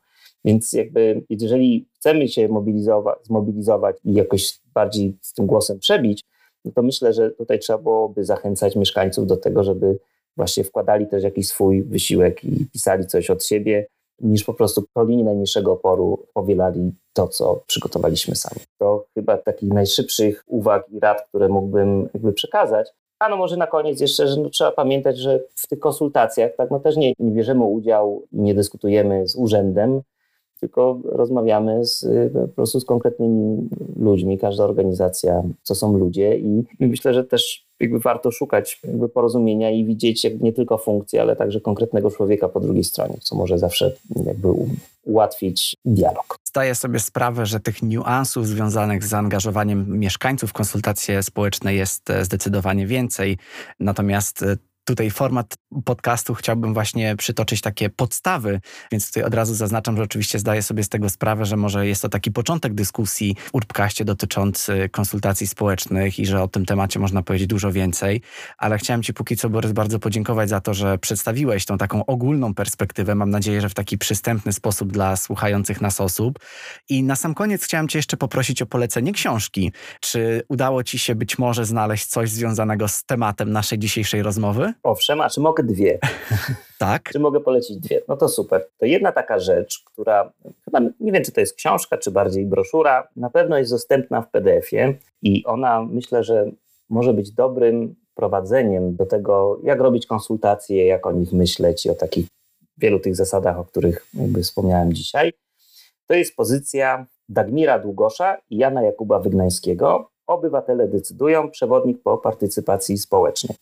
Więc jakby jeżeli chcemy się mobilizować, zmobilizować i jakoś bardziej z tym głosem przebić, no to myślę, że tutaj trzeba byłoby zachęcać mieszkańców do tego, żeby właśnie wkładali też jakiś swój wysiłek i pisali coś od siebie, niż po prostu po linii najmniejszego oporu powielali to, co przygotowaliśmy sami. To chyba takich najszybszych uwag i rad, które mógłbym jakby przekazać. A no może na koniec jeszcze, że no trzeba pamiętać, że w tych konsultacjach tak no też nie, nie bierzemy udziału i nie dyskutujemy z urzędem, tylko rozmawiamy z, po prostu z konkretnymi ludźmi, każda organizacja, co są ludzie i myślę, że też jakby warto szukać jakby porozumienia i widzieć nie tylko funkcję, ale także konkretnego człowieka po drugiej stronie, co może zawsze jakby ułatwić dialog. Zdaję sobie sprawę, że tych niuansów związanych z zaangażowaniem mieszkańców w konsultacje społeczne jest e, zdecydowanie więcej. Natomiast e, tutaj format podcastu chciałbym właśnie przytoczyć takie podstawy, więc tutaj od razu zaznaczam, że oczywiście zdaję sobie z tego sprawę, że może jest to taki początek dyskusji w Urbcaście dotyczący konsultacji społecznych i że o tym temacie można powiedzieć dużo więcej, ale chciałem Ci póki co, Borys, bardzo podziękować za to, że przedstawiłeś tą taką ogólną perspektywę, mam nadzieję, że w taki przystępny sposób dla słuchających nas osób. I na sam koniec chciałem Cię jeszcze poprosić o polecenie książki. Czy udało Ci się być może znaleźć coś związanego z tematem naszej dzisiejszej rozmowy? Owszem, a czy mogę dwie? [laughs] Tak. czy mogę polecić dwie? No to super. To jedna taka rzecz, która chyba nie wiem, czy to jest książka, czy bardziej broszura, na pewno jest dostępna w PDF-ie i ona myślę, że może być dobrym prowadzeniem do tego, jak robić konsultacje, jak o nich myśleć i o takich wielu tych zasadach, o których jakby wspomniałem dzisiaj. To jest pozycja Dagmira Długosza i Jana Jakuba Wygnańskiego. Obywatele decydują, przewodnik po partycypacji społecznej.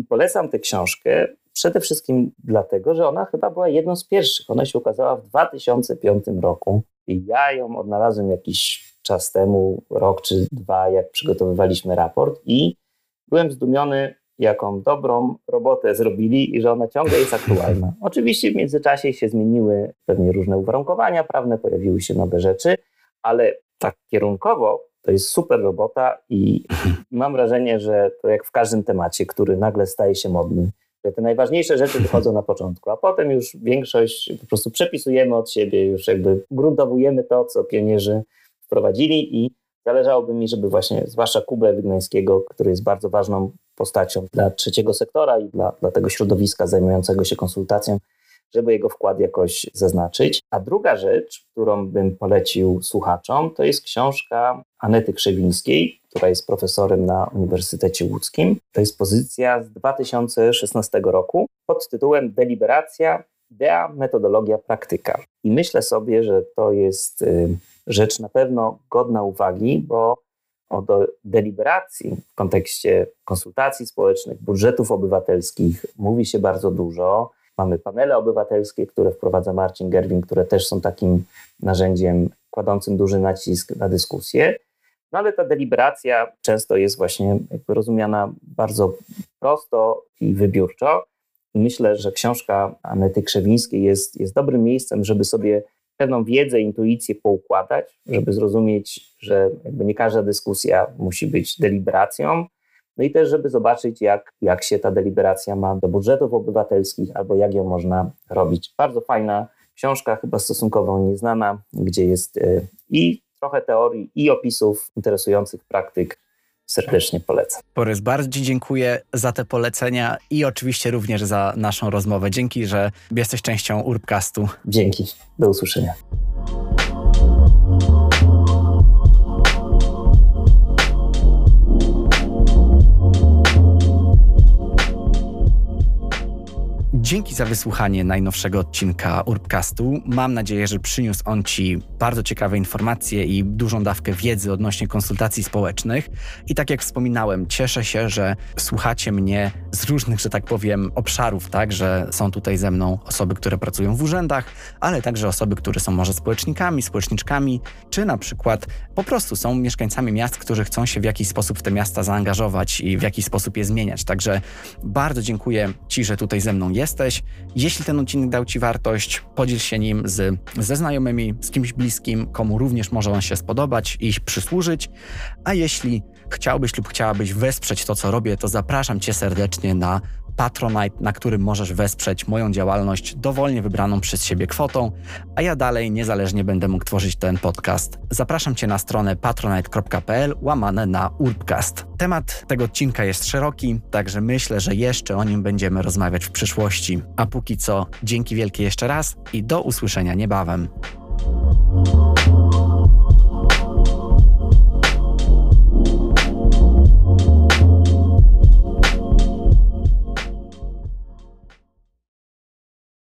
I polecam tę książkę przede wszystkim dlatego, że ona chyba była jedną z pierwszych. Ona się ukazała w 2005 roku i ja ją odnalazłem jakiś czas temu, rok czy dwa, jak przygotowywaliśmy raport i byłem zdumiony, jaką dobrą robotę zrobili i że ona ciągle jest aktualna. [laughs] Oczywiście w międzyczasie się zmieniły pewnie różne uwarunkowania prawne, pojawiły się nowe rzeczy, ale tak kierunkowo to jest super robota i mam wrażenie, że to jak w każdym temacie, który nagle staje się modny, że te najważniejsze rzeczy wychodzą na początku, a potem już większość po prostu przepisujemy od siebie, już jakby gruntowujemy to, co pionierzy wprowadzili i zależałoby mi, żeby właśnie, zwłaszcza Kubę Wygnańskiego, który jest bardzo ważną postacią dla trzeciego sektora i dla, dla tego środowiska zajmującego się konsultacją, żeby jego wkład jakoś zaznaczyć. A druga rzecz, którą bym polecił słuchaczom, to jest książka Anety Krzewińskiej, która jest profesorem na Uniwersytecie Łódzkim. To jest pozycja z 2016 roku pod tytułem Deliberacja, idea, metodologia, praktyka. I myślę sobie, że to jest y, rzecz na pewno godna uwagi, bo o do deliberacji w kontekście konsultacji społecznych, budżetów obywatelskich mówi się bardzo dużo. Mamy panele obywatelskie, które wprowadza Marcin Gerwin, które też są takim narzędziem kładącym duży nacisk na dyskusję. No ale ta deliberacja często jest właśnie rozumiana bardzo prosto i wybiórczo. I myślę, że książka Anety Krzewińskiej jest, jest dobrym miejscem, żeby sobie pewną wiedzę, intuicję poukładać, żeby zrozumieć, że nie każda dyskusja musi być deliberacją, no i też, żeby zobaczyć, jak, jak się ta deliberacja ma do budżetów obywatelskich albo jak ją można robić. Bardzo fajna książka, chyba stosunkowo nieznana, gdzie jest y, i trochę teorii, i opisów interesujących praktyk. Serdecznie polecam. Borys, bardzo dziękuję za te polecenia i oczywiście również za naszą rozmowę. Dzięki, że jesteś częścią Urbcastu. Dzięki. Do usłyszenia. Dzięki za wysłuchanie najnowszego odcinka Urbcastu. Mam nadzieję, że przyniósł on Ci bardzo ciekawe informacje i dużą dawkę wiedzy odnośnie konsultacji społecznych. I tak jak wspominałem, cieszę się, że słuchacie mnie z różnych, że tak powiem, obszarów, tak, że są tutaj ze mną osoby, które pracują w urzędach, ale także osoby, które są może społecznikami, społeczniczkami, czy na przykład po prostu są mieszkańcami miast, którzy chcą się w jakiś sposób w te miasta zaangażować i w jakiś sposób je zmieniać. Także bardzo dziękuję Ci, że tutaj ze mną jesteś jesteś. Jeśli ten odcinek dał Ci wartość, podziel się nim z, ze znajomymi, z kimś bliskim, komu również może on się spodobać i przysłużyć. A jeśli chciałbyś lub chciałabyś wesprzeć to, co robię, to zapraszam Cię serdecznie na Patronite, na którym możesz wesprzeć moją działalność dowolnie wybraną przez siebie kwotą, a ja dalej niezależnie będę mógł tworzyć ten podcast. Zapraszam Cię na stronę patronite.pl łamane na urbcast. Temat tego odcinka jest szeroki, także myślę, że jeszcze o nim będziemy rozmawiać w przyszłości. A póki co, dzięki wielkie jeszcze raz i do usłyszenia niebawem.